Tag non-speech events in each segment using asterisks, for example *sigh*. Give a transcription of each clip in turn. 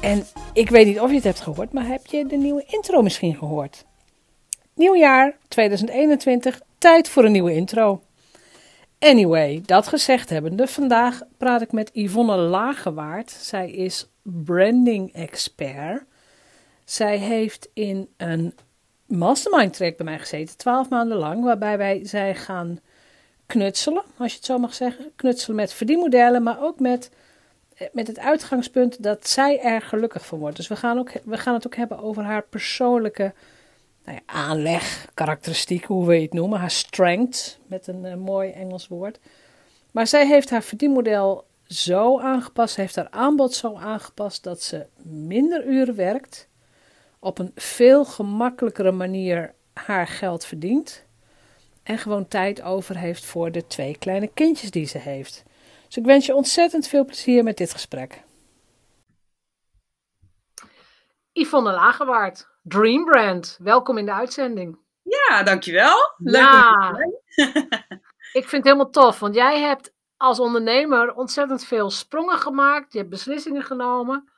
En ik weet niet of je het hebt gehoord, maar heb je de nieuwe intro misschien gehoord? Nieuwjaar 2021, tijd voor een nieuwe intro. Anyway, dat gezegd hebbende, vandaag praat ik met Yvonne Lagewaard. Zij is branding expert. Zij heeft in een mastermind track bij mij gezeten, twaalf maanden lang, waarbij wij zij gaan knutselen, als je het zo mag zeggen. Knutselen met verdienmodellen, maar ook met met het uitgangspunt dat zij er gelukkig van wordt. Dus we gaan, ook, we gaan het ook hebben over haar persoonlijke nou ja, aanleg, karakteristieken, hoe wil je het noemen, haar strength, met een uh, mooi Engels woord. Maar zij heeft haar verdienmodel zo aangepast, heeft haar aanbod zo aangepast dat ze minder uren werkt, op een veel gemakkelijkere manier haar geld verdient en gewoon tijd over heeft voor de twee kleine kindjes die ze heeft. Dus ik wens je ontzettend veel plezier met dit gesprek. Yvonne Lagerwaard, Dream Brand, welkom in de uitzending. Ja, dankjewel. Leuk ja. *laughs* ik vind het helemaal tof, want jij hebt als ondernemer ontzettend veel sprongen gemaakt. Je hebt beslissingen genomen.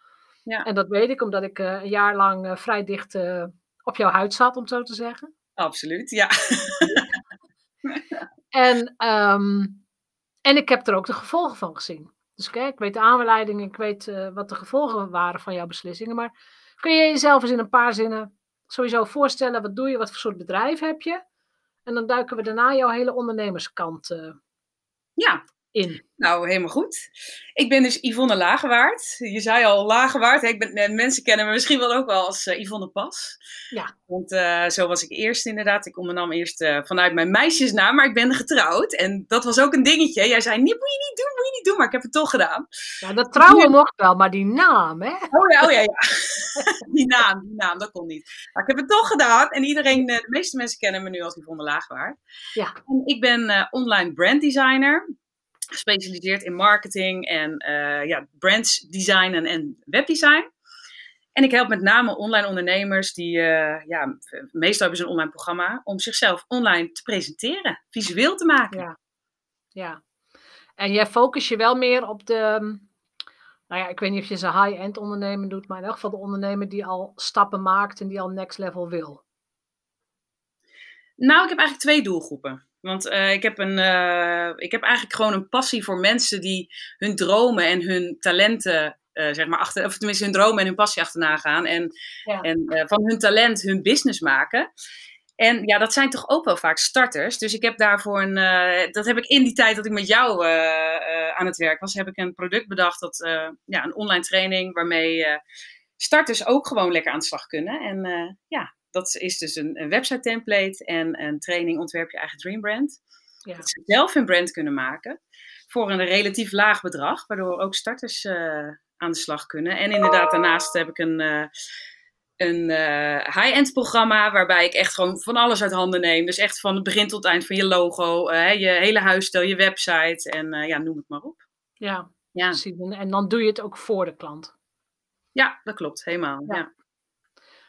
Ja. En dat weet ik omdat ik uh, een jaar lang uh, vrij dicht uh, op jouw huid zat, om zo te zeggen. Absoluut, ja. *laughs* en um, en ik heb er ook de gevolgen van gezien. Dus kijk, ik weet de aanleiding, ik weet uh, wat de gevolgen waren van jouw beslissingen. Maar kun je jezelf eens in een paar zinnen sowieso voorstellen, wat doe je, wat voor soort bedrijf heb je? En dan duiken we daarna jouw hele ondernemerskant uh, ja. In. Nou, helemaal goed. Ik ben dus Yvonne Lagewaard. Je zei al Lagewaard. Ik ben, eh, mensen kennen me misschien wel ook wel als uh, Yvonne Pas. Ja. Want uh, zo was ik eerst inderdaad. Ik ondernam eerst uh, vanuit mijn meisjesnaam, maar ik ben getrouwd. En dat was ook een dingetje. Jij zei, nee, moet je niet doen, moet je niet doen. Maar ik heb het toch gedaan. Ja, dat trouwen mocht wel, maar die naam, hè? Oh ja, oh ja, ja. *laughs* die naam, die naam, dat kon niet. Maar ik heb het toch gedaan. En iedereen, de meeste mensen kennen me nu als Yvonne Lagewaard. Ja. En ik ben online branddesigner gespecialiseerd in marketing en uh, ja, brandsdesign en, en webdesign. En ik help met name online ondernemers die, uh, ja, meestal hebben ze een online programma, om zichzelf online te presenteren, visueel te maken. Ja, ja. En jij focus je wel meer op de, nou ja, ik weet niet of je ze high-end ondernemer doet, maar in elk geval de ondernemer die al stappen maakt en die al next level wil. Nou, ik heb eigenlijk twee doelgroepen. Want uh, ik, heb een, uh, ik heb eigenlijk gewoon een passie voor mensen die hun dromen en hun talenten, uh, zeg maar, achter, of tenminste hun dromen en hun passie achterna gaan. En, ja. en van hun talent hun business maken. En ja, dat zijn toch ook wel vaak starters. Dus ik heb daarvoor een, dat heb ik in die tijd dat ik met jou aan het werk was, heb ik een product bedacht, dat, ja, een online training waarmee starters ook gewoon lekker aan de slag kunnen. En ja, dat is dus een, een website template en een training ontwerp je eigen dream brand. Ja. Dat ze zelf hun brand kunnen maken voor een relatief laag bedrag, waardoor ook starters uh, aan de slag kunnen. En inderdaad, daarnaast heb ik een, uh, een uh, high-end programma waarbij ik echt gewoon van alles uit handen neem. Dus echt van het begin tot het eind van je logo, je hele huisstijl, je website en ja, noem het maar op. Ja, ja. En dan doe je het ook voor de klant. Ja, dat klopt, helemaal. ja. ja.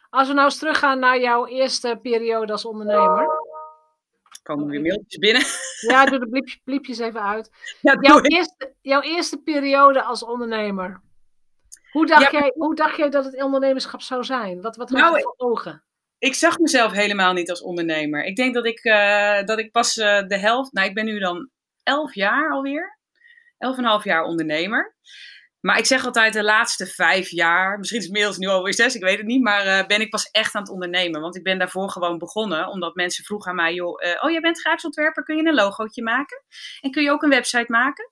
Als we nou eens teruggaan naar jouw eerste periode als ondernemer. Komen weer mailtjes binnen? *laughs* Ja, doe de bliepjes, bliepjes even uit. *laughs* Ja, jouw, eerste, jouw eerste periode als ondernemer. Hoe dacht, ja. jij, hoe dacht jij dat het ondernemerschap zou zijn? Wat, wat had nou, je voor ogen? Ik zag mezelf helemaal niet als ondernemer. Ik denk dat ik, uh, dat ik pas uh, de helft, nou ik ben nu dan elf jaar alweer. Elf en een half jaar ondernemer. Maar ik zeg altijd de laatste vijf jaar, misschien is het inmiddels nu alweer zes, ik weet het niet, maar uh, ben ik pas echt aan het ondernemen. Want ik ben daarvoor gewoon begonnen, omdat mensen vroegen aan mij, joh, uh, oh jij bent grafisch ontwerper, kun je een logootje maken? En kun je ook een website maken?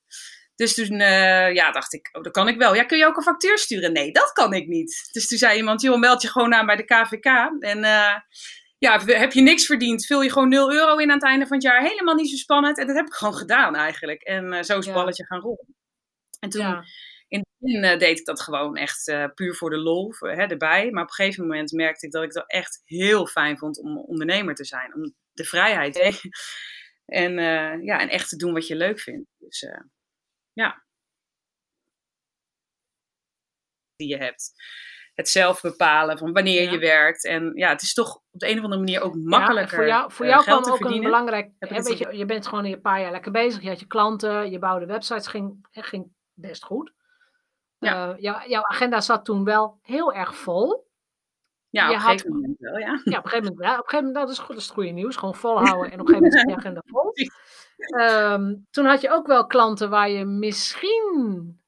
Dus toen uh, ja, dacht ik, oh, dat kan ik wel. Ja, kun je ook een factuur sturen? Nee, dat kan ik niet. Dus toen zei iemand, joh, meld je gewoon aan bij de KVK. En ja, heb je niks verdiend, vul je gewoon 0 euro in aan het einde van het jaar. Helemaal niet zo spannend. En dat heb ik gewoon gedaan eigenlijk. En zo is het balletje gaan rollen. En toen... Ja in het begin uh, deed ik dat gewoon echt uh, puur voor de lol voor, hè, erbij. Maar op een gegeven moment merkte ik dat ik het echt heel fijn vond om ondernemer te zijn. Om de vrijheid te *laughs* en, uh, ja, en echt te doen wat je leuk vindt. Dus ja. Die je hebt. Het zelf bepalen van wanneer ja. je werkt. En ja, het is toch op de een of andere manier ook makkelijker. Ja, voor jou, voor jou kwam ook een belangrijk. Hè, weet je, je bent gewoon een paar jaar lekker bezig. Je had je klanten, je bouwde websites, ging, ging best goed. Ja. Uh, jou, jouw agenda zat toen wel heel erg vol. Ja, op een gegeven moment wel, ja. Ja, op een gegeven moment wel. Op een gegeven moment, dat is, goed, dat is het goede nieuws. Gewoon volhouden en op een gegeven moment is je *laughs* agenda vol. Um, toen had je ook wel klanten waar je misschien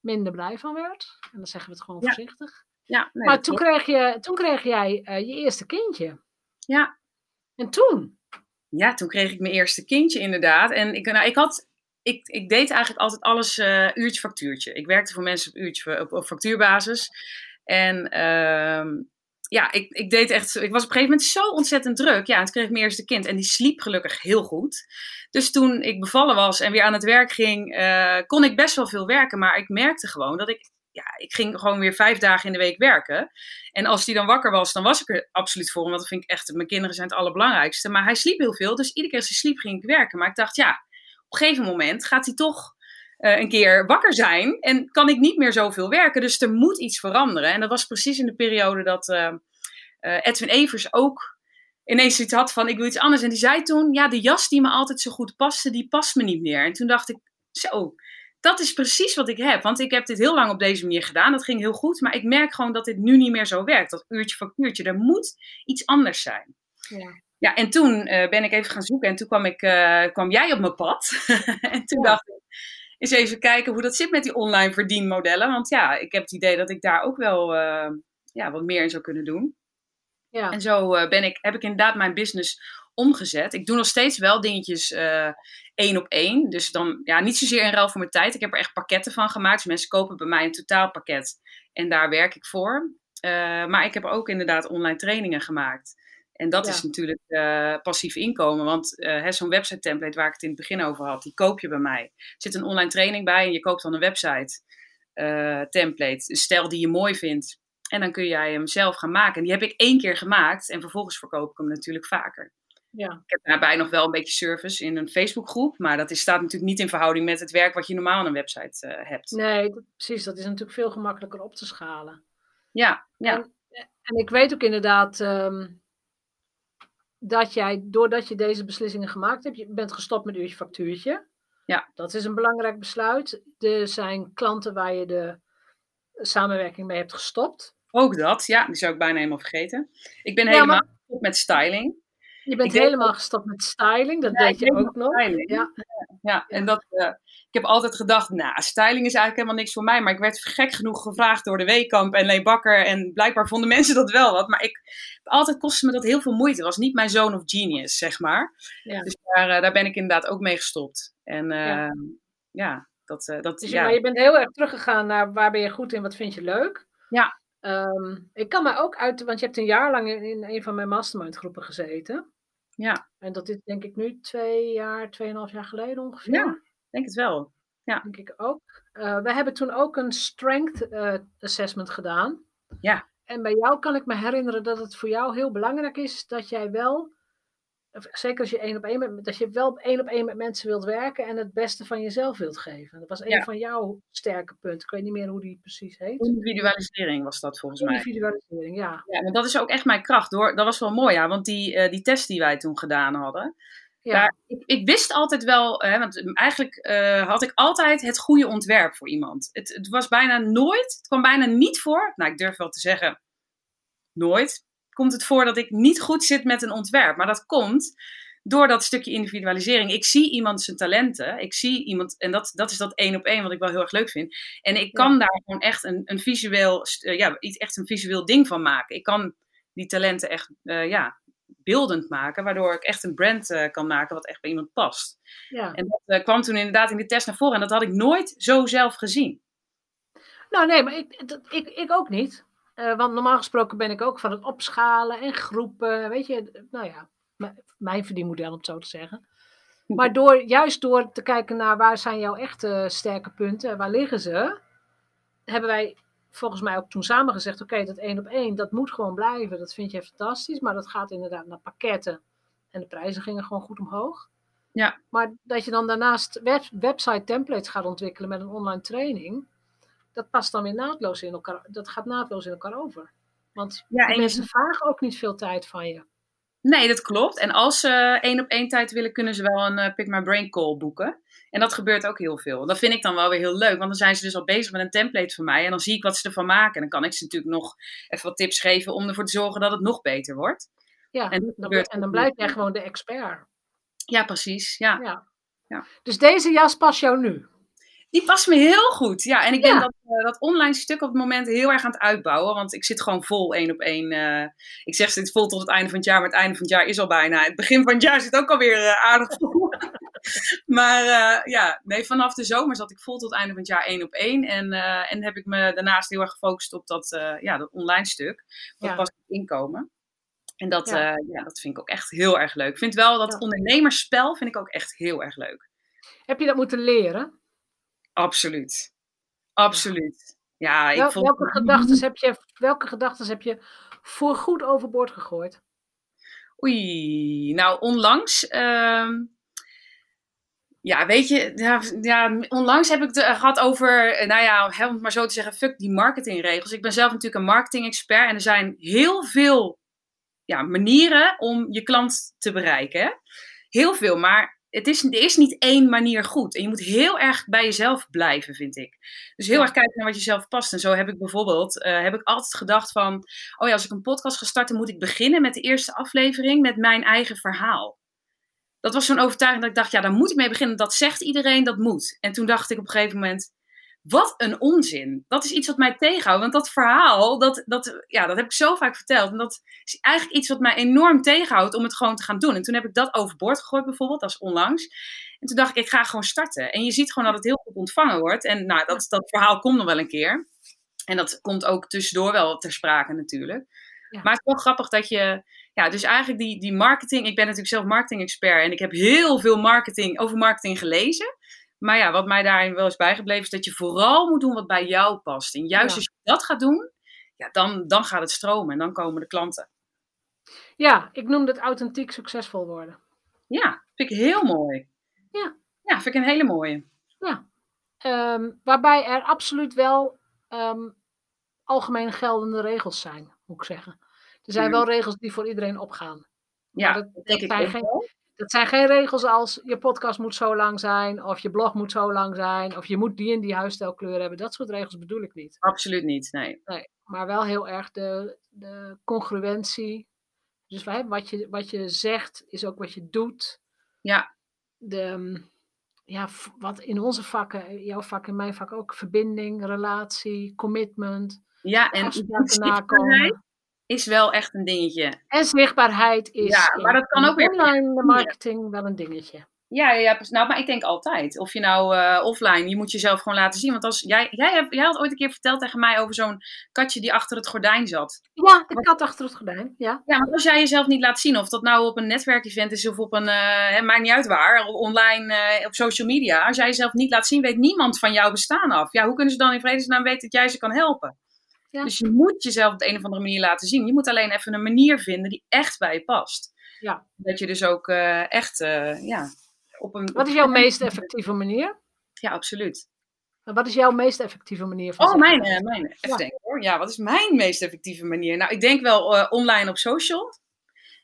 minder blij van werd. En dan zeggen we het gewoon ja. voorzichtig. Ja, nee, maar toen kreeg, je, toen kreeg jij uh, je eerste kindje. Ja. En toen? Ja, toen kreeg ik mijn eerste kindje inderdaad. En ik, nou, ik had ik, ik deed eigenlijk altijd alles uh, uurtje factuurtje. Ik werkte voor mensen op, uurtje, op, op factuurbasis. En uh, ja, ik, ik deed echt. Ik was op een gegeven moment zo ontzettend druk. Ja, en kreeg ik mijn eerste kind. En die sliep gelukkig heel goed. Dus toen ik bevallen was en weer aan het werk ging, uh, kon ik best wel veel werken. Maar ik merkte gewoon dat ik. Ja, ik ging gewoon weer vijf dagen in de week werken. En als die dan wakker was, dan was ik er absoluut voor. Want dat vind ik echt. Mijn kinderen zijn het allerbelangrijkste. Maar hij sliep heel veel. Dus iedere keer als hij sliep, ging ik werken. Maar ik dacht, ja een gegeven moment gaat hij toch uh, een keer wakker zijn en kan ik niet meer zoveel werken. Dus er moet iets veranderen. En dat was precies in de periode dat uh, uh, Edwin Evers ook ineens iets had van ik wil iets anders. En die zei toen, ja, de jas die me altijd zo goed paste, die past me niet meer. En toen dacht ik, zo, dat is precies wat ik heb. Want ik heb dit heel lang op deze manier gedaan. Dat ging heel goed. Maar ik merk gewoon dat dit nu niet meer zo werkt. Dat uurtje voor uurtje. Er moet iets anders zijn. Ja. Ja, en toen uh, ben ik even gaan zoeken en toen kwam, ik, uh, kwam jij op mijn pad. *laughs* en toen ja. dacht ik, eens even kijken hoe dat zit met die online verdienmodellen. Want ja, ik heb het idee dat ik daar ook wel uh, ja, wat meer in zou kunnen doen. Ja. En zo ben ik, heb ik inderdaad mijn business omgezet. Ik doe nog steeds wel dingetjes één op één. Dus dan ja, niet zozeer in ruil voor mijn tijd. Ik heb er echt pakketten van gemaakt. Dus mensen kopen bij mij een totaalpakket en daar werk ik voor. maar ik heb ook inderdaad online trainingen gemaakt. En dat ja. is natuurlijk uh, passief inkomen. Want uh, zo'n website template waar ik het in het begin over had, die koop je bij mij. Er zit een online training bij en je koopt dan een website uh, template. Een stijl die je mooi vindt. En dan kun jij hem zelf gaan maken. En die heb ik één keer gemaakt en vervolgens verkoop ik hem natuurlijk vaker. Ja. Ik heb daarbij nog wel een beetje service in een Facebookgroep. Maar dat is, staat natuurlijk niet in verhouding met het werk wat je normaal aan een website hebt. Nee, dat, precies. Dat is natuurlijk veel gemakkelijker op te schalen. Ja, ja. En, en ik weet ook inderdaad... Um, dat jij, doordat je deze beslissingen gemaakt hebt, je bent gestopt met uurtje factuurtje. Ja. Dat is een belangrijk besluit. Er zijn klanten waar je de samenwerking mee hebt gestopt. Ook dat, ja, die zou ik bijna helemaal vergeten. Ik ben ja, helemaal gestopt met styling. Je bent helemaal gestopt met styling, dat ja, deed je ook nog. Ja. ja, en dat, uh, ik heb altijd gedacht, nou, styling is eigenlijk helemaal niks voor mij. Maar ik werd gek genoeg gevraagd door de Weekamp en Leen Bakker. En blijkbaar vonden mensen dat wel wat. Maar ik, altijd kostte me dat heel veel moeite. Het was niet mijn zoon of genius, zeg maar. Ja. Dus daar, uh, daar ben ik inderdaad ook mee gestopt. En uh, ja. ja, dat... Dat dus, ja. Maar je bent heel erg teruggegaan naar waar ben je goed in, wat vind je leuk. Ja. Um, ik kan me ook uit, want je hebt een jaar lang in, in een van mijn mastermind groepen gezeten. Ja. En dat is denk ik nu twee jaar, tweeënhalf jaar geleden ongeveer. Ja, denk het wel. Ja. Denk ik ook. Uh, we hebben toen ook een strength uh, assessment gedaan. Ja. En bij jou kan ik me herinneren dat het voor jou heel belangrijk is dat jij wel, zeker als je één op één met, dat je wel één op één met mensen wilt werken en het beste van jezelf wilt geven. Dat was een ja. van jouw sterke punten. Ik weet niet meer hoe die precies heet. Individualisering was dat volgens mij. Individualisering, ja. Ja, dat is ook echt mijn kracht hoor. Dat was wel mooi, ja, want die, uh, die test die wij toen gedaan hadden. Ja. Daar, ik, ik, wist altijd wel, hè, want eigenlijk uh, had ik altijd het goede ontwerp voor iemand. Het, het, was bijna nooit, het kwam bijna niet voor, nou ik durf wel te zeggen, nooit, komt het voor dat ik niet goed zit met een ontwerp. Maar dat komt door dat stukje individualisering. Ik zie iemand zijn talenten. Ik zie iemand, en dat, dat is dat één op één wat ik wel heel erg leuk vind. En ik kan daar gewoon echt een, een visueel, uh, ja, iets, echt een visueel ding van maken. Ik kan die talenten echt, uh, ja, beeldend maken, waardoor ik echt een brand uh, kan maken wat echt bij iemand past. Ja. En dat kwam toen inderdaad in de test naar voren en dat had ik nooit zo zelf gezien. Nou nee, maar ik, dat, ik, ik ook niet. Uh, want normaal gesproken ben ik ook van het opschalen en groepen. Weet je, nou ja, mijn verdienmodel om het zo te zeggen. *laughs* Maar door, juist door te kijken naar waar zijn jouw echte sterke punten, waar liggen ze, hebben wij volgens mij ook toen samen gezegd: oké, dat één op één, dat moet gewoon blijven. Dat vind je fantastisch, maar dat gaat inderdaad naar pakketten. En de prijzen gingen gewoon goed omhoog. Ja. Maar dat je dan daarnaast web, website templates gaat ontwikkelen met een online training, dat past dan weer naadloos in elkaar. Dat gaat naadloos in elkaar over. Want ja, mensen vragen ook niet veel tijd van je. Nee, dat klopt. En als ze één op één tijd willen, kunnen ze wel een uh, Pick My Brain call boeken. En dat gebeurt ook heel veel. Dat vind ik dan wel weer heel leuk, want dan zijn ze dus al bezig met een template van mij. En dan zie ik wat ze ervan maken. En dan kan ik ze natuurlijk nog even wat tips geven om ervoor te zorgen dat het nog beter wordt. Ja, en, dan, en dan blijf jij gewoon de expert. Ja, precies. Ja. ja. ja. Dus deze jas past jou nu? Die past me heel goed. Ja, en ik ben dat, uh, dat online stuk op het moment heel erg aan het uitbouwen. Want ik zit gewoon vol één op één. Uh, ik zeg dit vol tot het einde van het jaar, maar het einde van het jaar is al bijna. Het begin van het jaar zit ook alweer uh, aardig vol. *laughs* maar ja, nee, vanaf de zomer zat ik vol tot het einde van het jaar één op één. En, en heb ik me daarnaast heel erg gefocust op dat, ja, dat online stuk. Wat ja. past inkomen. En dat, ja. ja. dat vind ik ook echt heel erg leuk. Ik vind wel dat ondernemersspel vind ik ook echt heel erg leuk. Heb je dat moeten leren? Absoluut. Absoluut. Ja, ik Wel, vond... welke, gedachten heb je, welke gedachten heb je voorgoed overboord gegooid? Oei, nou onlangs. Uh, ja, weet je, ja, ja, onlangs heb ik het gehad over, nou ja, om maar zo te zeggen, fuck die marketingregels. Ik ben zelf natuurlijk een marketing-expert en er zijn heel veel ja, manieren om je klant te bereiken. Heel veel, maar het is, er is niet één manier goed. En je moet heel erg bij jezelf blijven, vind ik. Dus heel erg kijken naar wat jezelf past. En zo heb ik bijvoorbeeld uh, heb ik altijd gedacht van... Oh ja, als ik een podcast ga starten, moet ik beginnen met de eerste aflevering met mijn eigen verhaal. Dat was zo'n overtuiging dat ik dacht, ja, daar moet ik mee beginnen. Dat zegt iedereen, dat moet. En toen dacht ik op een gegeven moment... Wat een onzin. Dat is iets wat mij tegenhoudt. Want dat verhaal, dat, dat, ja, dat heb ik zo vaak verteld. En dat is eigenlijk iets wat mij enorm tegenhoudt om het gewoon te gaan doen. En toen heb ik dat overboord gegooid bijvoorbeeld, dat is onlangs. En toen dacht ik, ik ga gewoon starten. En je ziet gewoon dat het heel goed ontvangen wordt. En nou, dat, dat verhaal komt nog wel een keer. En dat komt ook tussendoor wel ter sprake natuurlijk. Maar het is wel grappig dat je, ja, dus eigenlijk die, die marketing. Ik ben natuurlijk zelf marketing-expert en ik heb heel veel marketing, over marketing gelezen. Maar ja, wat mij daarin wel is bijgebleven, is dat je vooral moet doen wat bij jou past. En juist als je dat gaat doen, ja, dan, dan gaat het stromen en dan komen de klanten. Ja, ik noem het authentiek succesvol worden. Ja, vind ik heel mooi. Ja. Ja, vind ik een hele mooie. Ja. Ehm, waarbij er absoluut wel um, algemeen geldende regels zijn, moet ik zeggen. Er zijn wel regels die voor iedereen opgaan. Ja, dat, denk ik ook geen, dat zijn geen regels als je podcast moet zo lang zijn, of je blog moet zo lang zijn, of je moet die en die huisstijlkleur hebben. Dat soort regels bedoel ik niet. Absoluut niet, nee. nee maar wel heel erg de, de congruentie. Dus wat je, wat je zegt is ook wat je doet. Ja. De, ja, wat in onze vakken, jouw vak en mijn vak ook, verbinding, relatie, commitment. Ja, en nakomen is wel echt een dingetje. En zichtbaarheid is ja, maar dat kan ook weer online *laughs* marketing wel een dingetje. Ja, ja, nou, maar ik denk altijd. Of je nou uh, offline, je moet jezelf gewoon laten zien. Want als jij, jij, hebt, jij had ooit een keer verteld tegen mij over zo'n katje die achter het gordijn zat. Ja, de kat achter het gordijn, ja. Ja, maar als jij jezelf niet laat zien, of dat nou op een netwerkevent is of op een, uh, maakt niet uit waar, online, uh, op social media. Als jij jezelf niet laat zien, weet niemand van jouw bestaan af. Ja, hoe kunnen ze dan in vredesnaam weten dat jij ze kan helpen? Dus je moet jezelf op de een of andere manier laten zien. Je moet alleen even een manier vinden die echt bij je past. Ja. Dat je dus ook uh, echt, uh, ja, op een... Wat is jouw meest effectieve manier? Ja, absoluut. Wat is jouw meest effectieve manier van Oh, mijn, uh, mijn. Even ja. denken hoor. Ja, wat is mijn meest effectieve manier? Nou, ik denk wel online op social.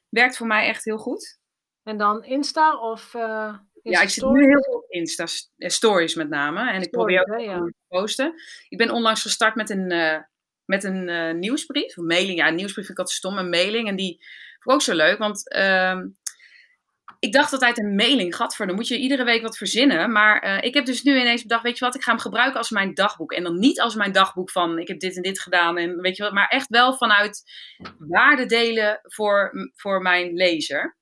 Werkt voor mij echt heel goed. En dan Insta of... Insta ja, ik zit nu heel veel op Insta stories met name. En stories, ik probeer ook ja. te posten. Ik ben onlangs gestart met een met een uh, nieuwsbrief. Een mailing, ja, een nieuwsbrief vind ik altijd stom, een mailing. En die vond ik ook zo leuk, want uh, ik dacht altijd een mailing, gadver, dan moet je iedere week wat verzinnen. Maar eh, ik heb dus nu ineens bedacht, weet je wat, ik ga hem gebruiken als mijn dagboek. En dan niet als mijn dagboek van, ik heb dit en dit gedaan, en weet je wat, maar echt wel vanuit waarde delen voor, voor mijn lezer.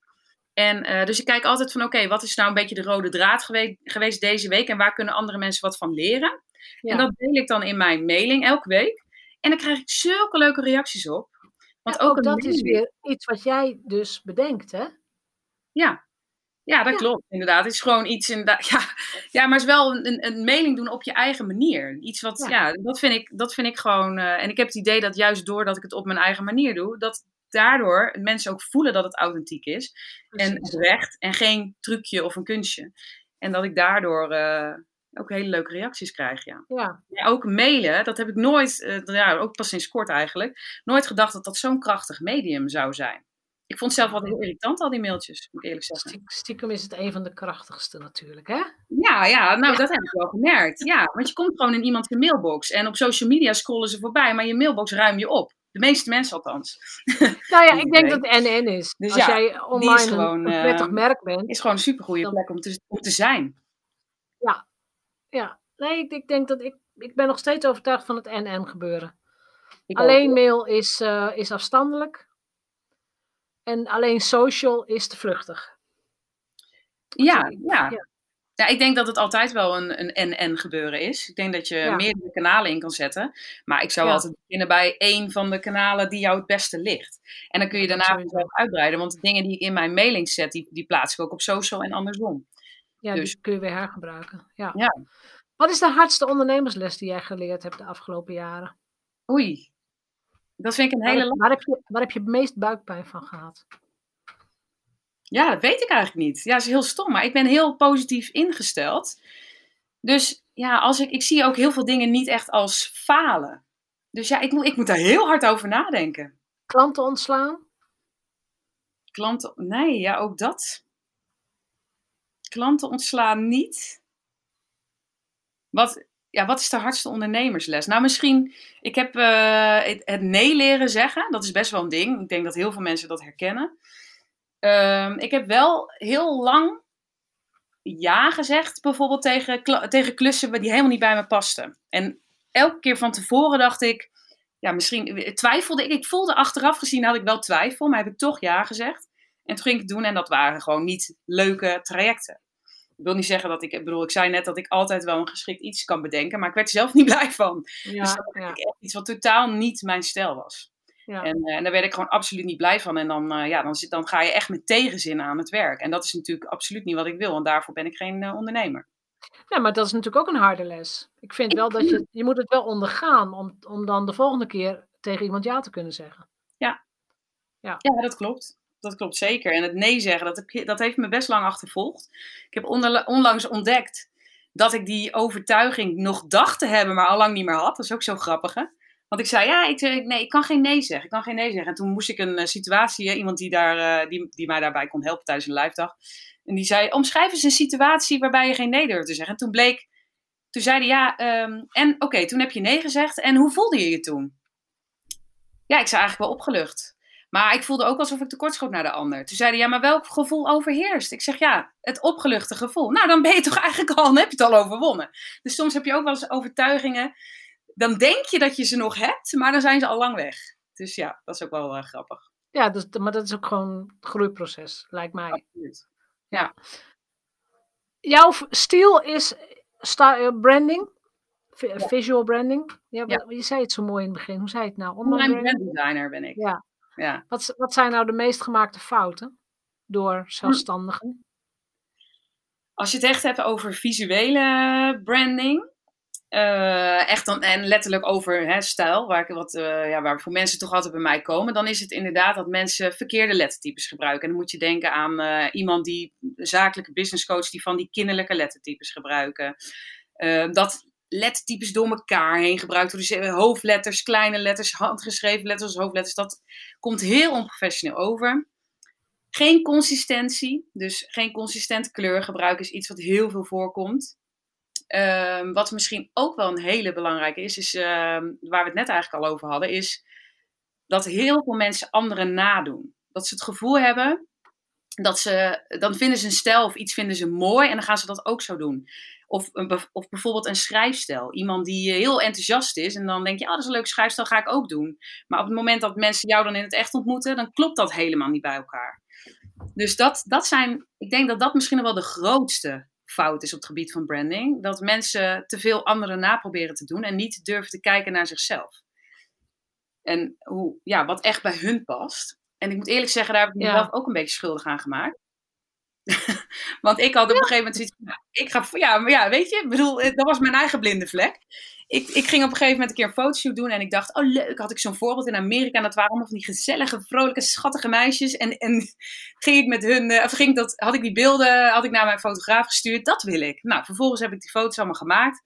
En uh, dus ik kijk altijd van, oké, wat is nou een beetje de rode draad geweest, geweest deze week en waar kunnen andere mensen wat van leren? Ja. En dat deel ik dan in mijn mailing elke week. En dan krijg ik zulke leuke reacties op. Want ja, ook, ook dat is weer iets wat jij dus bedenkt, hè? Ja, ja, dat klopt, inderdaad. Het is gewoon iets inderdaad. *laughs* Ja, ja maar het is wel een, een mailing doen op je eigen manier. Iets wat, ja, dat, vind ik, dat vind ik gewoon. Uh, en ik heb het idee dat juist doordat ik het op mijn eigen manier doe, dat daardoor mensen ook voelen dat het authentiek is. Precies. En recht en geen trucje of een kunstje. En dat ik daardoor uh, ook hele leuke reacties krijg. Ja. Ja. ja ook mailen, dat heb ik nooit, uh, ja, ook pas sinds kort eigenlijk, nooit gedacht dat dat zo'n krachtig medium zou zijn. Ik vond het zelf wel heel irritant, al die mailtjes, moet ik eerlijk zeggen. Stiekem is het een van de krachtigste natuurlijk, hè? Ja, ja nou dat heb ik wel gemerkt. Ja, want je komt gewoon in iemands mailbox en op social media scrollen ze voorbij, maar je mailbox ruim je op. De meeste mensen althans. *laughs* Nou ja, *laughs* ik denk dat het NN is. Dus Als ja, jij online is gewoon, een, prettig uh, merk bent. Is gewoon een supergoeie plek om te, om te zijn. Ja, ja. Nee, ik, ik denk dat ik, ik ben nog steeds overtuigd van het NN gebeuren. Ik Alleen ook. mail is, uh, is afstandelijk. En alleen social is te vluchtig. Ja, ja. ja. Ja, ik denk dat het altijd wel een, een en-en gebeuren is. Ik denk dat je ja. meerdere kanalen in kan zetten. Maar ik zou ja. altijd beginnen bij één van de kanalen die jou het beste ligt. En dan kun je daarna zelf uitbreiden. Want de dingen die ik in mijn mailing zet, die, die plaats ik ook op social en andersom. Ja, dus die kun je weer hergebruiken. Ja. ja. Wat is de hardste ondernemersles die jij geleerd hebt de afgelopen jaren? Oei, dat vind ik een hele... Waar, waar, heb je, waar heb je het meest buikpijn van gehad? Ja, dat weet ik eigenlijk niet. Ja, dat is heel stom, maar ik ben heel positief ingesteld. Dus ja, als ik, ik zie ook heel veel dingen niet echt als falen. Dus ja, ik moet, ik moet daar heel hard over nadenken. Klanten ontslaan? Klanten, nee, ja, ook dat. Klanten ontslaan niet. Wat, ja, wat is de hardste ondernemersles? Nou, misschien, ik heb uh, het, nee leren zeggen. Dat is best wel een ding. Ik denk dat heel veel mensen dat herkennen. Um, ik heb wel heel lang ja gezegd, bijvoorbeeld tegen, tegen klussen die helemaal niet bij me pasten. En elke keer van tevoren dacht ik, ja, misschien twijfelde ik. Ik voelde achteraf gezien had ik wel twijfel, maar heb ik toch ja gezegd. En toen ging ik het doen en dat waren gewoon niet leuke trajecten. Ik wil niet zeggen dat ik, ik bedoel, ik zei net dat ik altijd wel een geschikt iets kan bedenken, maar ik werd er zelf *laughs* niet blij van. Ja, dus dat ja. echt iets wat totaal niet mijn stijl was. Ja. En, uh, en, daar werd ik gewoon absoluut niet blij van. En dan, uh, ja, dan, zit, dan ga je echt met tegenzin aan het werk. En dat is natuurlijk absoluut niet wat ik wil, want daarvoor ben ik geen uh, ondernemer. Ja, maar dat is natuurlijk ook een harde les. Ik vind wel dat je, je moet het wel ondergaan om, om dan de volgende keer tegen iemand ja te kunnen zeggen. Ja, ja. ja dat klopt. Dat klopt zeker. En het nee zeggen, dat, heb, dat heeft me best lang achtervolgd. Ik heb onlangs ontdekt dat ik die overtuiging nog dacht te hebben, maar al lang niet meer had. Dat is ook zo grappig, hè? Want ik zei, ja, ik, nee, ik kan geen nee zeggen. Ik kan geen nee zeggen. En toen moest ik een uh, situatie, iemand die, daar, die, die mij daarbij kon helpen tijdens een live dag. En die zei, omschrijf eens een situatie waarbij je geen nee durft te zeggen. En toen bleek, toen zei hij, ja, um, en oké, toen heb je nee gezegd. En hoe voelde je je toen? Ja, ik zei eigenlijk wel opgelucht. Maar ik voelde ook alsof ik tekortschoot naar de ander. Toen zeiden ja, maar welk gevoel overheerst? Ik zeg ja, het opgeluchte gevoel. Nou, dan ben je toch *laughs* eigenlijk al, dan heb je het al overwonnen. Dus soms heb je ook wel eens overtuigingen dan denk je dat je ze nog hebt, maar dan zijn ze al lang weg. Dus ja, dat is ook wel uh, grappig. Ja, dus, maar dat is ook gewoon een groeiproces, lijkt mij. Absoluut. Ja. Jouw stijl is branding, ja. visual branding. Ja, ja, Je zei het zo mooi in het begin. Hoe zei je het nou? Online brand designer ben ik. Ja. Ja. Wat, wat zijn nou de meest gemaakte fouten door zelfstandigen? Als je het echt hebt over visuele branding, uh, echt dan, en letterlijk over hè, stijl, waar, ik wat, uh, ja, waar voor mensen toch altijd bij mij komen, dan is het inderdaad dat mensen verkeerde lettertypes gebruiken. En dan moet je denken aan uh, iemand die, een zakelijke businesscoach, die van die kinderlijke lettertypes gebruiken. dat lettertypes door elkaar heen gebruikt. Dus hoofdletters, kleine letters, handgeschreven letters, hoofdletters, dat komt heel onprofessioneel over. Geen consistentie, dus geen consistent kleurgebruik is iets wat heel veel voorkomt. Um, wat misschien ook wel een hele belangrijke is, is um, waar we het net eigenlijk al over hadden, is dat heel veel mensen anderen nadoen. Dat ze het gevoel hebben dat ze, dan vinden ze een stijl of iets vinden ze mooi en dan gaan ze dat ook zo doen. Of, een, of bijvoorbeeld een schrijfstijl. Iemand die heel enthousiast is en dan denk je, oh, dat is een leuke schrijfstijl, ga ik ook doen. Maar op het moment dat mensen jou dan in het echt ontmoeten, dan klopt dat helemaal niet bij elkaar. Dus dat, dat zijn, ik denk dat dat misschien wel de grootste fout is op het gebied van branding. Dat mensen te veel anderen naproberen te doen en niet durven te kijken naar zichzelf. En hoe, ja, wat echt bij hun past. En ik moet eerlijk zeggen, daar heb ik mezelf ook een beetje schuldig aan gemaakt. *laughs* Want ik had op een gegeven moment zoiets van, ik ga, ja, maar ja, weet je, bedoel, dat was mijn eigen blinde vlek. Ik, ik ging op een gegeven moment een keer een fotoshoot doen en ik dacht, oh leuk, had ik zo'n voorbeeld in Amerika en dat waren allemaal van die gezellige, vrolijke, schattige meisjes. En, en *laughs* ging ik met hun, eh, of ging ik dat, had ik die beelden, had ik naar mijn fotograaf gestuurd, dat wil ik. Nou, vervolgens heb ik die foto's allemaal gemaakt.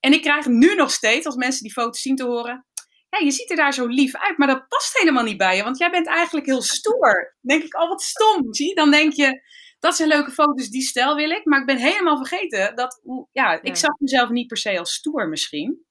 En ik krijg nu nog steeds, als mensen die foto's zien te horen, ja, je ziet er daar zo lief uit, maar dat past helemaal niet bij je, want jij bent eigenlijk heel stoer. Dan denk ik, oh wat stom, zie Dan denk je, dat zijn leuke foto's, die stijl wil ik, maar ik ben helemaal vergeten dat, ja, ik zag mezelf niet per se als stoer misschien,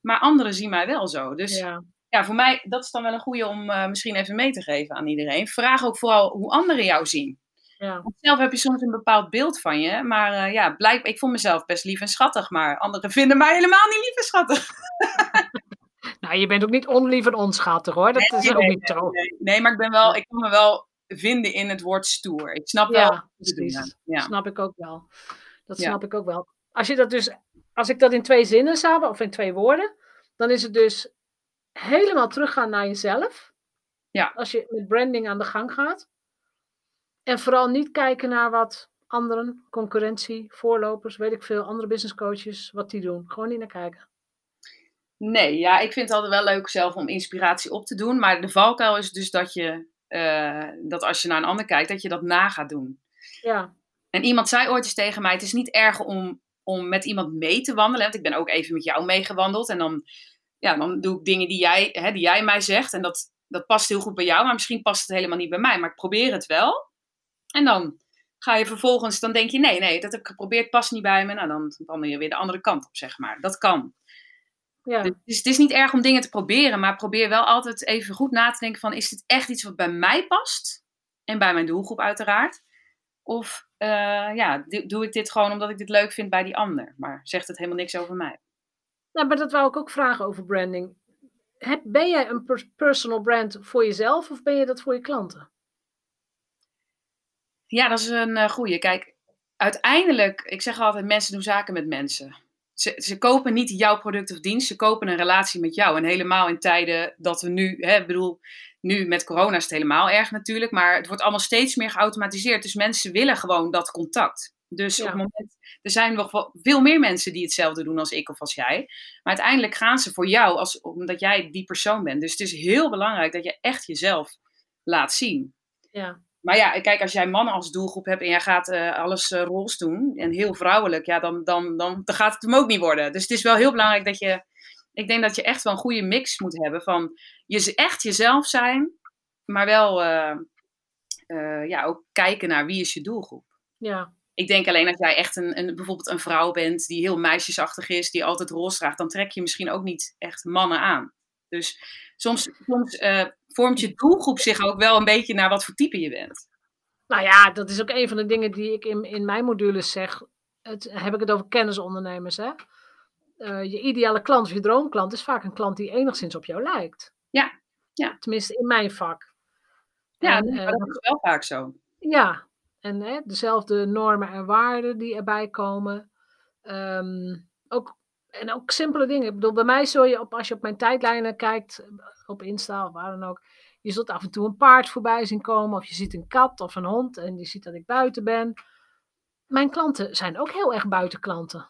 maar anderen zien mij wel zo. Dus ja, ja voor mij, dat is dan wel een goede om uh, misschien even mee te geven aan iedereen. Vraag ook vooral hoe anderen jou zien. Ja. Want zelf heb je soms een bepaald beeld van je. Maar uh, ja, blijkbaar, ik vond mezelf best lief en schattig. Maar anderen vinden mij helemaal niet lief en schattig. *laughs* Nou, je bent ook niet onlief en onschattig hoor. Dat is ook niet zo. Nee, maar ik ben wel, ik kan me wel vinden in het woord stoer. Ik snap ja, wel. Precies. Ja, snap ik ook wel. Dat snap ik ook wel. Als je dat dus, als ik dat in twee zinnen zou of in twee woorden, dan is het dus helemaal teruggaan naar jezelf. Ja. Als je met branding aan de gang gaat. En vooral niet kijken naar wat anderen, concurrentie, voorlopers, weet ik veel, andere business coaches, wat die doen. Gewoon niet naar kijken. Nee, ja, ik vind het altijd wel leuk zelf om inspiratie op te doen. Maar de valkuil is dus dat je, uh, dat als je naar een ander kijkt, dat je dat na gaat doen. Ja. En iemand zei ooit eens tegen mij, het is niet erg om, om met iemand mee te wandelen. Want ik ben ook even met jou meegewandeld. En dan, ja, dan doe ik dingen die jij, hè, die jij mij zegt. En dat, dat past heel goed bij jou, maar misschien past het helemaal niet bij mij. Maar ik probeer het wel. En dan ga je vervolgens, dan denk je, nee, nee, dat heb ik geprobeerd, past niet bij me. Nou, dan wandel je weer de andere kant op, zeg maar. Dat kan. Ja. Dus het is niet erg om dingen te proberen, maar probeer wel altijd even goed na te denken van, is dit echt iets wat bij mij past? En bij mijn doelgroep uiteraard. Of uh, ja, doe ik dit gewoon omdat ik dit leuk vind bij die ander, maar zegt het helemaal niks over mij. Nou, maar dat wou ik ook vragen over branding. Heb, ben jij een personal brand voor jezelf of ben je dat voor je klanten? Ja, dat is een uh, goeie. Kijk, uiteindelijk, ik zeg altijd, mensen doen zaken met mensen ze, ze kopen niet jouw product of dienst, ze kopen een relatie met jou. En helemaal in tijden dat we nu, hè, bedoel, nu met corona is het helemaal erg natuurlijk, maar het wordt allemaal steeds meer geautomatiseerd. Dus mensen willen gewoon dat contact. Dus op het moment, er zijn nog veel meer mensen die hetzelfde doen als ik of als jij. Maar uiteindelijk gaan ze voor jou, als, omdat jij die persoon bent. Dus het is heel belangrijk dat je echt jezelf laat zien. Ja. Maar ja, kijk, als jij mannen als doelgroep hebt en jij gaat uh, alles uh, rols doen en heel vrouwelijk, ja, dan, dan, dan, dan gaat het hem ook niet worden. Dus het is wel heel belangrijk dat je, ik denk dat je echt wel een goede mix moet hebben van je echt jezelf zijn, maar wel uh, ja, ook kijken naar wie is je doelgroep. Ja. Ik denk alleen als jij echt een, een, bijvoorbeeld een vrouw bent die heel meisjesachtig is, die altijd roze draagt, dan trek je misschien ook niet echt mannen aan. Dus soms, soms vormt je doelgroep zich ook wel een beetje naar wat voor type je bent. Nou ja, dat is ook een van de dingen die ik in, in mijn modules zeg. Het, heb ik het over kennisondernemers. Hè? Uh, je ideale klant of je droomklant is vaak een klant die enigszins op jou lijkt. Ja. ja. Tenminste, in mijn vak. Ja, en, dat is wel vaak zo. Ja, en hè, dezelfde normen en waarden die erbij komen. Um, ook, en ook simpele dingen. Ik bedoel, bij mij zul je, op, als je op mijn tijdlijnen kijkt, op Insta of waar dan ook. Je zult af en toe een paard voorbij zien komen, of je ziet een kat of een hond en je ziet dat ik buiten ben. Mijn klanten zijn ook heel erg buitenklanten.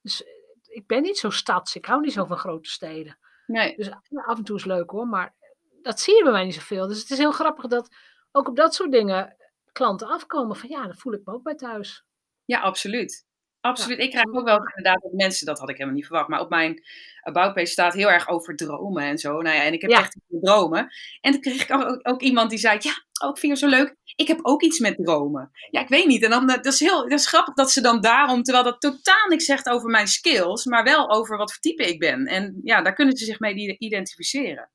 Dus eh, ik ben niet zo stads, ik hou niet zo van grote steden. Nee. Dus af en toe is leuk hoor, maar dat zie je bij mij niet zoveel. Dus het is heel grappig dat ook op dat soort dingen klanten afkomen van ja, dat voel ik me ook bij thuis. Ja, absoluut. Absoluut. Ik krijg ook wel inderdaad dat mensen, dat had ik helemaal niet verwacht, maar op mijn about page staat heel erg over dromen en zo. Nou ja, en ik heb echt dromen. En toen kreeg ik ook, ook, iemand die zei, ja, ook oh, vind je zo leuk. Ik heb ook iets met dromen. Ja, ik weet niet. En dan, dat is heel, dat is grappig dat ze dan daarom, terwijl dat totaal niks zegt over mijn skills, maar wel over wat voor type ik ben. En ja, daar kunnen ze zich mee identificeren.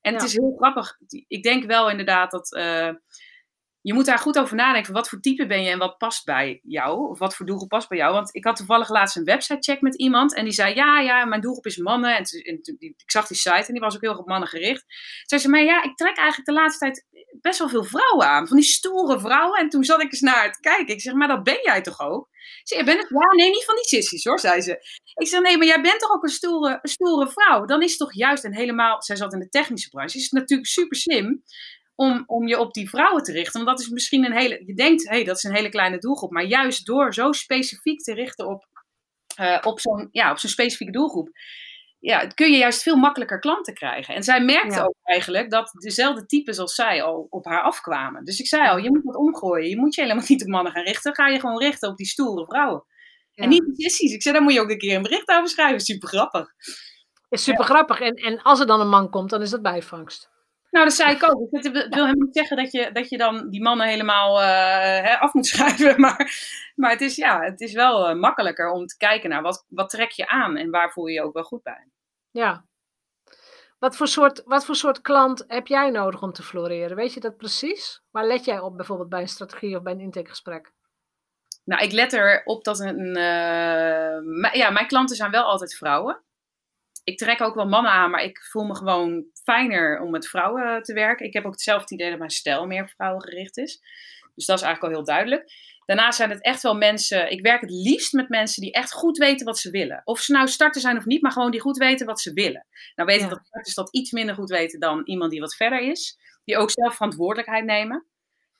En het is heel grappig. Ik denk wel inderdaad dat... Uh, je moet daar goed over nadenken. Wat voor type ben je en wat past bij jou? Of wat voor doelgroep past bij jou? Want ik had toevallig laatst een website check met iemand. En die zei, ja, ja, mijn doelgroep is mannen. En, ik zag die site en die was ook heel erg op mannen gericht. Zei ze, maar ja, ik trek eigenlijk de laatste tijd best wel veel vrouwen aan. Van die stoere vrouwen. En toen zat ik eens naar het kijken. Ik zeg, maar dat ben jij toch ook? Ze zei, ben het? Ja, nee, niet van die sissies hoor, zei ze. Ik zeg, nee, maar jij bent toch ook een stoere, stoere vrouw? Dan is het toch juist en helemaal... Zij zat in de technische branche. Is het natuurlijk super slim om, om je op die vrouwen te richten. Want dat is misschien een hele. Je denkt, hé, hey, dat is een hele kleine doelgroep. Maar juist door zo specifiek te richten op, uh, op zo'n ja, op zo'n specifieke doelgroep. Ja, kun je juist veel makkelijker klanten krijgen. En zij merkte ook eigenlijk dat dezelfde types als zij al op haar afkwamen. Dus ik zei al, je moet wat omgooien. Je moet je helemaal niet op mannen gaan richten. Ga je gewoon richten op die stoere vrouwen. En niet sissies. Ik zei, daar moet je ook een keer een bericht over schrijven. Super grappig. Is super grappig. En, en als er dan een man komt, dan is dat bijvangst. Nou, dat zei ik ook. Ik wil helemaal niet zeggen dat je, dat je dan die mannen helemaal uh, af moet *laughs* schrijven. Maar, maar het, is, ja, het is wel uh, makkelijker om te kijken naar wat, wat trek je aan en waar voel je je ook wel goed bij. Ja. Wat voor, soort, wat voor soort klant heb jij nodig om te floreren? Weet je dat precies? Waar let jij op bijvoorbeeld bij een strategie of bij een intakegesprek? Nou, ik let erop dat een. Uh, ja, mijn klanten zijn wel altijd vrouwen ik trek ook wel mannen aan, maar ik voel me gewoon fijner om met vrouwen te werken. Ik heb ook hetzelfde idee dat mijn stijl meer op vrouwen gericht is. Dus dat is eigenlijk al heel duidelijk. Daarnaast zijn het echt wel mensen. Ik werk het liefst met mensen die echt goed weten wat ze willen. Of ze nou starten zijn of niet, maar gewoon die goed weten wat ze willen. Nou weet ik dat starters dat iets minder goed weten dan iemand die wat verder is. Die ook zelf verantwoordelijkheid nemen.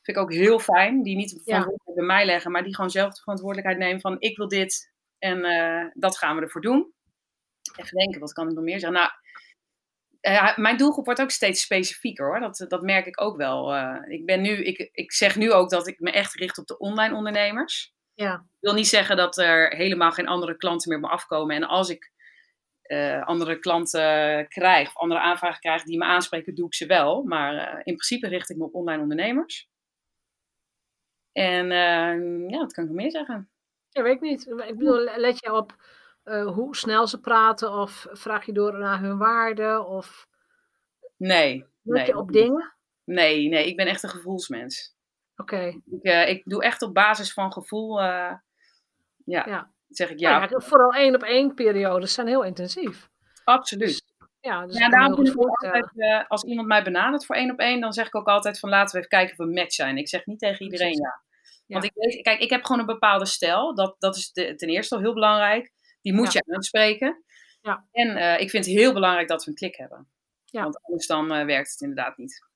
Vind ik ook heel fijn. Die niet verantwoordelijkheid bij mij leggen, maar die gewoon zelf de verantwoordelijkheid nemen van ik wil dit en uh, dat gaan we ervoor doen. Even denken, wat kan ik nog meer zeggen? Nou, uh, mijn doelgroep wordt ook steeds specifieker hoor. Dat, dat merk ik ook wel. Uh, ik, ben nu, ik, ik zeg nu ook dat ik me echt richt op de online ondernemers. Ja. Ik wil niet zeggen dat er helemaal geen andere klanten meer op me afkomen. En als ik uh, andere klanten krijg, of andere aanvragen krijg die me aanspreken, doe ik ze wel. Maar in principe richt ik me op online ondernemers. En ja, wat kan ik nog meer zeggen? Ja, weet ik niet. Ik bedoel, let je op uh, hoe snel ze praten? Of vraag je door naar hun waarden? Of nee. Let je op dingen? Nee, nee, ik ben echt een gevoelsmens. Oké. Ik, uh, ik doe echt op basis van gevoel. Uh, ja, ja, zeg ik ja. ja vooral één op één periodes zijn heel intensief. Absoluut. Dus, ja, dus ja, daarom ik altijd, uh, als iemand mij benadert voor één op één, dan zeg ik ook altijd van laten we even kijken of we match zijn. Ik zeg niet tegen iedereen ja. Want ik weet, kijk, ik heb gewoon een bepaalde stijl. Dat, dat is de, ten eerste al heel belangrijk. Die moet je aanspreken. Ja. En uh, ik vind het heel belangrijk dat we een klik hebben. Ja. Want anders dan uh, werkt het inderdaad niet.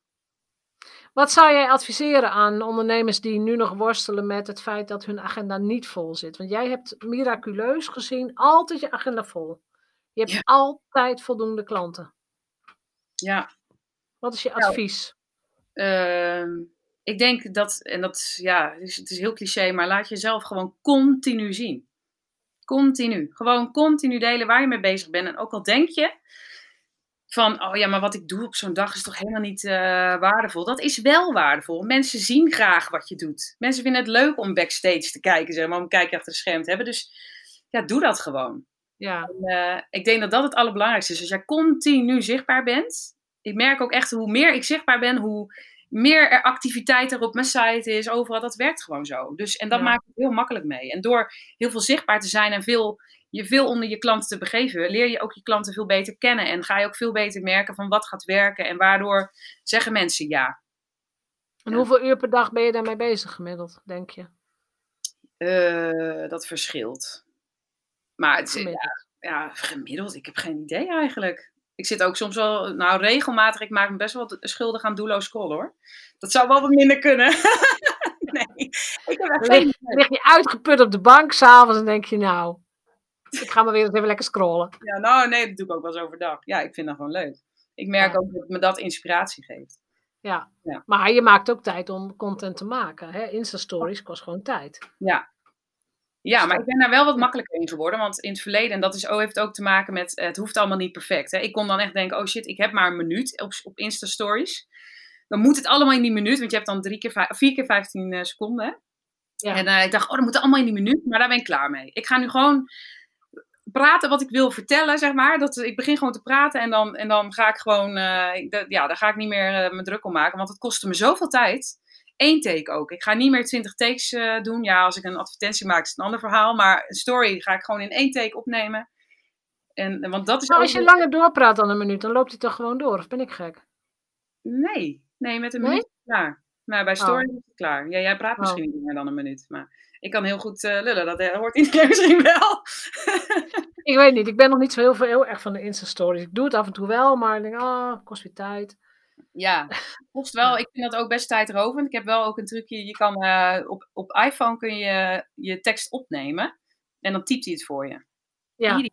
Wat zou jij adviseren aan ondernemers die nu nog worstelen met het feit dat hun agenda niet vol zit? Want jij hebt miraculeus gezien altijd je agenda vol. Je hebt altijd voldoende klanten. Ja. Wat is je nou, advies? Uh, ik denk dat, en dat ja, het is, het is heel cliché, maar laat jezelf gewoon continu zien. Continu. Gewoon continu delen waar je mee bezig bent. En ook al denk je van, oh ja, maar wat ik doe op zo'n dag is toch helemaal niet uh, waardevol. Dat is wel waardevol. Mensen zien graag wat je doet. Mensen vinden het leuk om backstage te kijken, zeg maar, om een kijkje achter de scherm te hebben. Dus ja, doe dat gewoon. Ja. En, uh, ik denk dat dat het allerbelangrijkste is. Als jij continu zichtbaar bent. Ik merk ook echt hoe meer ik zichtbaar ben, hoe meer er activiteit er op mijn site is, overal, dat werkt gewoon zo. Dus, en dat maakt het heel makkelijk mee. En door heel veel zichtbaar te zijn en veel, je veel onder je klanten te begeven, leer je ook je klanten veel beter kennen. En ga je ook veel beter merken van wat gaat werken en waardoor zeggen mensen ja. En hoeveel uur per dag ben je daarmee bezig gemiddeld, denk je? Uh, dat verschilt. Maar het is, ja, ja, gemiddeld, ik heb geen idee eigenlijk ik zit ook soms wel, nou regelmatig, ik maak me best wel schuldig aan doelloos scrollen hoor. Dat zou wel wat minder kunnen. *laughs* nee, ik heb lig, lig je uitgeput op de bank s'avonds en denk je nou, *laughs* ik ga maar weer eens even lekker scrollen. Ja, nou nee, dat doe ik ook wel eens overdag. Ja, ik vind dat gewoon leuk. Ik merk ook dat me dat inspiratie geeft. Ja. ja. maar je maakt ook tijd om content te maken. Hè? Insta-stories kost gewoon tijd. Ja, ja, maar ik ben daar wel wat makkelijker in geworden. Want in het verleden, en dat is, oh, heeft ook te maken met, het hoeft allemaal niet perfect. Hè. Ik kon dan echt denken, oh shit, ik heb maar een minuut op, op Insta-stories. Dan moet het allemaal in die minuut, want je hebt dan drie keer, vier keer 15 uh, seconden. Ja. En uh, ik dacht, oh, dat moet allemaal in die minuut. Maar daar ben ik klaar mee. Ik ga nu gewoon praten wat ik wil vertellen, zeg maar. Dat, ik begin gewoon te praten en dan, en dan ga ik gewoon, uh, ja, daar ga ik niet meer me druk om maken. Want het kostte me zoveel tijd. Één take ook. Ik ga niet meer twintig takes eh, doen. Ja, als ik een advertentie maak is het een ander verhaal. Maar een story ga ik gewoon in één take opnemen. En, want dat is maar als je langer doorpraat dan een minuut, dan loopt hij toch gewoon door? Of ben ik gek? Nee, nee met een minuut klaar. Maar bij story oh. is het klaar. Ja, jij praat oh. misschien niet meer dan een minuut. Maar ik kan heel goed uh, lullen. Dat hoort iedereen *laughs* misschien wel. ik weet niet. Ik ben nog niet zo heel, veel, heel erg van de Insta-stories. Ik doe het af en toe wel, maar ik denk, ah, oh, kost weer tijd. Ja, *laughs* kost wel. Ik vind dat ook best tijdrovend. Ik heb wel ook een trucje. Je kan uh, op, op iPhone kun je je tekst opnemen. En dan typt hij het voor je. Ja.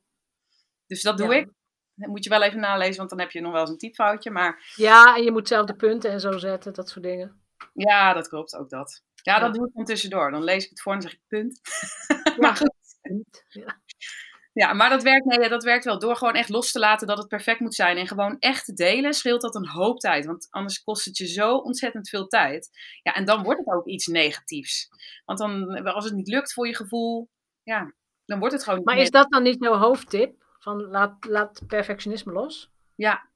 Dus dat doe ik. Dat moet je wel even nalezen, want dan heb je nog wel eens een typfoutje. Maar... Ja, en je moet zelf de punten en zo zetten, dat soort dingen. Ja, dat klopt, ook dat. Ja, dat doe ik dan tussendoor. Dan lees ik het voor en zeg ik punt. maar *laughs* goed. Ja. Ja, maar dat werkt, nee, dat werkt wel. Door gewoon echt los te laten dat het perfect moet zijn. En gewoon echt te delen, scheelt dat een hoop tijd. Want anders kost het je zo ontzettend veel tijd. Ja, en dan wordt het ook iets negatiefs. Want dan, als het niet lukt voor je gevoel, ja, dan wordt het gewoon Maar is dat dan niet jouw hoofdtip? Van laat, laat perfectionisme los? Ja.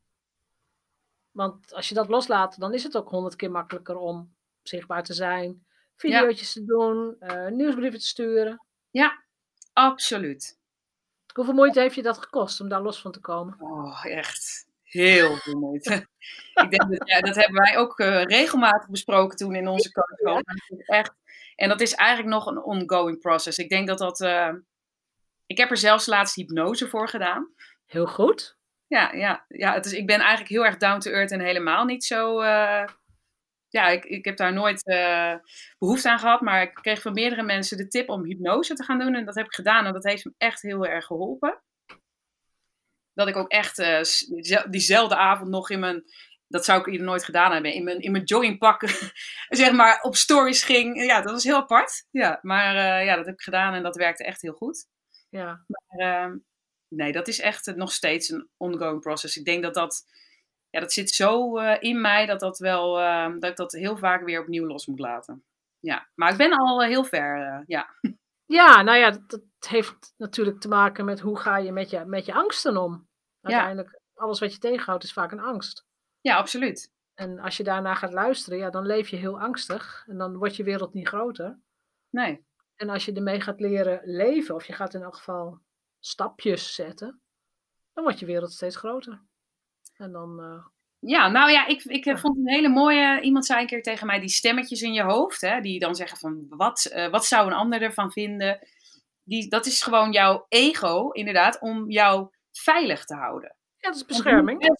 Want als je dat loslaat, dan is het ook honderd keer makkelijker om zichtbaar te zijn, video's te doen, uh, nieuwsbrieven te sturen. Ja, absoluut. Hoeveel moeite heeft je dat gekost om daar los van te komen? Oh, echt heel veel moeite. *laughs* ik denk dat, ja, dat hebben wij ook uh, regelmatig besproken toen in onze coach. Echt. En dat is eigenlijk nog een ongoing process. Ik denk dat dat. Uh, ik heb er zelfs laatst hypnose voor gedaan. Heel goed. Ja, ja, ja het is, ik ben eigenlijk heel erg down to earth en helemaal niet zo. Uh, ja, ik, ik heb daar nooit uh, behoefte aan gehad, maar ik kreeg van meerdere mensen de tip om hypnose te gaan doen. En dat heb ik gedaan en dat heeft me echt heel erg geholpen. Dat ik ook echt uh, diezelfde avond nog in mijn, dat zou ik eerder nooit gedaan hebben, in mijn, in mijn joggingpak, *laughs* zeg maar, op stories ging. Ja, dat was heel apart. Ja, maar uh, ja, dat heb ik gedaan en dat werkte echt heel goed. Ja. Maar ehm, nee, dat is echt nog steeds een ongoing process. Ik denk dat dat ja, dat zit zo uh, in mij dat, dat, wel, uh, dat ik dat heel vaak weer opnieuw los moet laten. Ja, maar ik ben al heel ver, uh, ja. *laughs* Ja, nou ja, dat, dat, heeft natuurlijk te maken met hoe ga je met je, met je angsten om. Uiteindelijk, ja. alles wat je tegenhoudt is vaak een angst. Ja, absoluut. En als je daarna gaat luisteren, ja, dan leef je heel angstig. En dan wordt je wereld niet groter. Nee. En als je ermee gaat leren leven, of je gaat in elk geval stapjes zetten, dan wordt je wereld steeds groter. En dan. Uh... Ja, nou ja, ik, ik vond een hele mooie. Iemand zei een keer tegen mij: die stemmetjes in je hoofd, hè, die dan zeggen van wat, uh, wat zou een ander ervan vinden? Die, dat is gewoon jouw ego, inderdaad, om jou veilig te houden. Ja, dat is bescherming.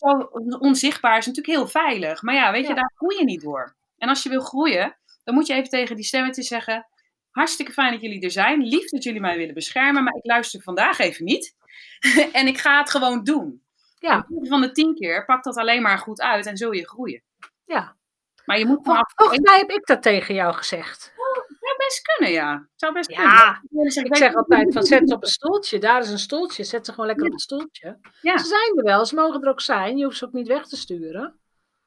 onzichtbaar is natuurlijk heel veilig. Maar ja, weet je, daar groei je niet door. En als je wil groeien, dan moet je even tegen die stemmetjes zeggen: Hartstikke fijn dat jullie er zijn. Lief dat jullie mij willen beschermen, maar ik luister vandaag even niet. *laughs* en ik ga het gewoon doen. Ja. van de tien keer pakt dat alleen maar goed uit en zul je groeien. Ja. Maar je moet vanaf... Volgens mij heb ik dat tegen jou gezegd. zou best kunnen, ja. Zou best ja, kunnen. Ik zeg altijd van zet ze op een stoeltje. Daar is een stoeltje. Zet ze gewoon lekker op een stoeltje. Ja. Ze zijn er wel. Ze mogen er ook zijn. Je hoeft ze ook niet weg te sturen.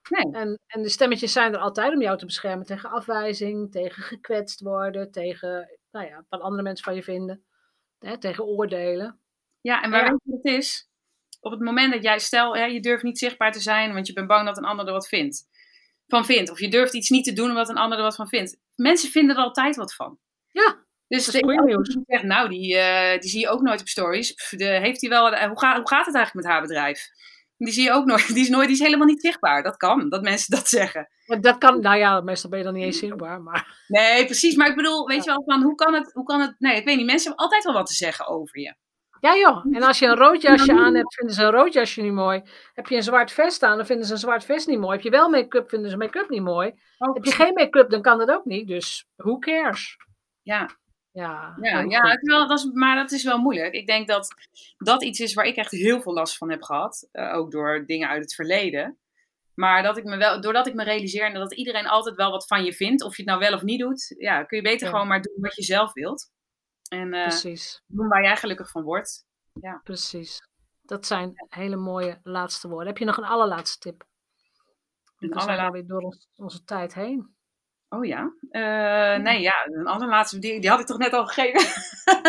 Nee. En, en de stemmetjes zijn er altijd om jou te beschermen tegen afwijzing, tegen gekwetst worden, tegen nou ja, wat andere mensen van je vinden, hè, tegen oordelen. Ja, en waar ja. weet je het is? Op het moment dat jij, stel, ja, je durft niet zichtbaar te zijn, want je bent bang dat een ander er wat vindt, van vindt. Of je durft iets niet te doen omdat een ander er wat van vindt. Mensen vinden er altijd wat van. Ja. Dus dat is nieuws. Zegt, nou, die, uh, die zie je ook nooit op stories. Pff, de, heeft hij wel, uh, hoe, ga, hoe gaat het eigenlijk met haar bedrijf? Die zie je ook nooit. *laughs* Die is, nooit, die is helemaal niet zichtbaar. Dat kan, dat mensen dat zeggen. Ja, dat kan, nou ja, meestal ben je dan niet eens zichtbaar. Maar... Nee, precies. Maar ik bedoel, weet je wel, van hoe kan het, hoe kan het, nee, ik weet niet. Mensen hebben altijd wel wat te zeggen over je. Ja joh, en als je een rood jasje aan hebt, vinden ze een rood jasje niet mooi. Heb je een zwart vest aan, dan vinden ze een zwart vest niet mooi. Heb je wel make-up, vinden ze make-up niet mooi. Oh, heb je geen make-up, dan kan dat ook niet. Dus who cares? Ja. Ja, ja, ja wel, dat is, maar dat is wel moeilijk. Ik denk dat dat iets is waar ik echt heel veel last van heb gehad. Uh, ook door dingen uit het verleden. Maar dat ik me wel, doordat ik me realiseer dat iedereen altijd wel wat van je vindt, of je het nou wel of niet doet, ja, kun je beter ja. gewoon maar doen wat je zelf wilt. En uh, Precies. doen waar jij gelukkig van wordt. Ja. Precies. Dat zijn hele mooie laatste woorden. Heb je nog een allerlaatste tip? We zijn alweer door ons, onze tijd heen. Oh ja? Uh, nee, ja, een allerlaatste, die, die had ik toch net al gegeven?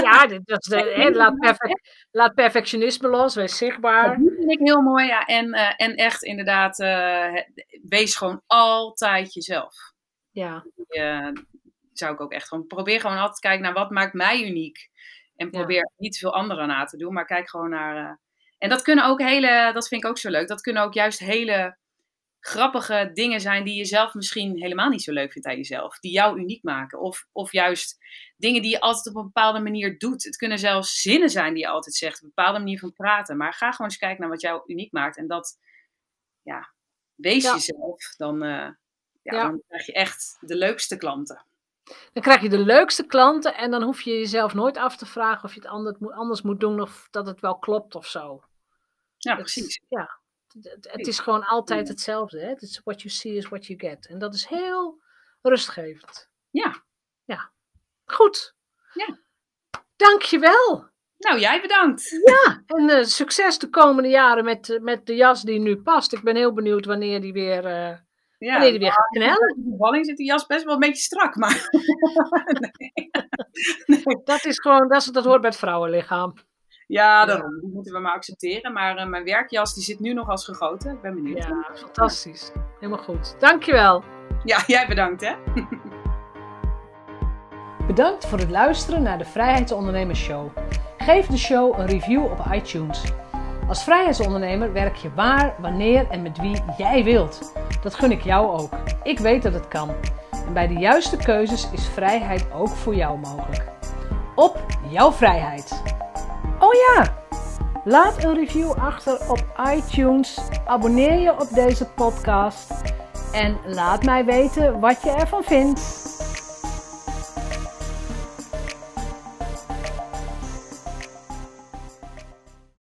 ja, *laughs* de, he, laat, perfect, laat perfectionisme los, wees zichtbaar. Dat vind ik heel mooi, ja. En, uh, en echt inderdaad, uh, wees gewoon altijd jezelf. Ja. Zou ik ook echt gewoon... Probeer gewoon altijd te kijken naar wat maakt mij uniek. En Ja. probeer niet veel anderen na te doen, maar kijk gewoon naar... eh, en dat kunnen ook hele... Dat vind ik ook zo leuk. Dat kunnen ook juist hele grappige dingen zijn die je zelf misschien helemaal niet zo leuk vindt aan jezelf. Die jou uniek maken. Of, of juist dingen die je altijd op een bepaalde manier doet. Het kunnen zelfs zinnen zijn die je altijd zegt. Een bepaalde manier van praten. Maar ga gewoon eens kijken naar wat jou uniek maakt. En dat, ja, wees Ja. jezelf. Dan, eh, ja, Ja. dan krijg je echt de leukste klanten. Dan krijg je de leukste klanten en dan hoef je jezelf nooit af te vragen of je het ander- anders moet doen of dat het wel klopt of zo. Ja, Het- precies. Ja, het, het- het is gewoon altijd hetzelfde. Hè? Is what you see is what you get. En dat is heel rustgevend. Ja. Ja. Goed. Ja. Dankjewel. Nou, jij bedankt. Ja, en eh, succes de komende jaren met, eh, met de jas die nu past. Ik ben heel benieuwd wanneer die weer, eh, Ja, die weer gaat knellen. in de balling zit die jas best wel een beetje strak, maar *laughs* Dat is gewoon, dat, is, dat hoort bij het vrouwenlichaam. ja, daarom. Die moeten we maar accepteren. Maar eh, mijn werkjas die zit nu nog als gegoten. Ik ben benieuwd. Ja, fantastisch. Helemaal goed. Dankjewel. Ja, jij bedankt hè. Bedankt voor het luisteren naar de Vrijheidsondernemers Show. Geef de show een review op iTunes. Als vrijheidsondernemer werk je waar, wanneer en met wie jij wilt. Dat gun ik jou ook. Ik weet dat het kan. En bij de juiste keuzes is vrijheid ook voor jou mogelijk. Op jouw vrijheid. Oh ja, laat een review achter op iTunes. Abonneer je op deze podcast. En laat mij weten wat je ervan vindt.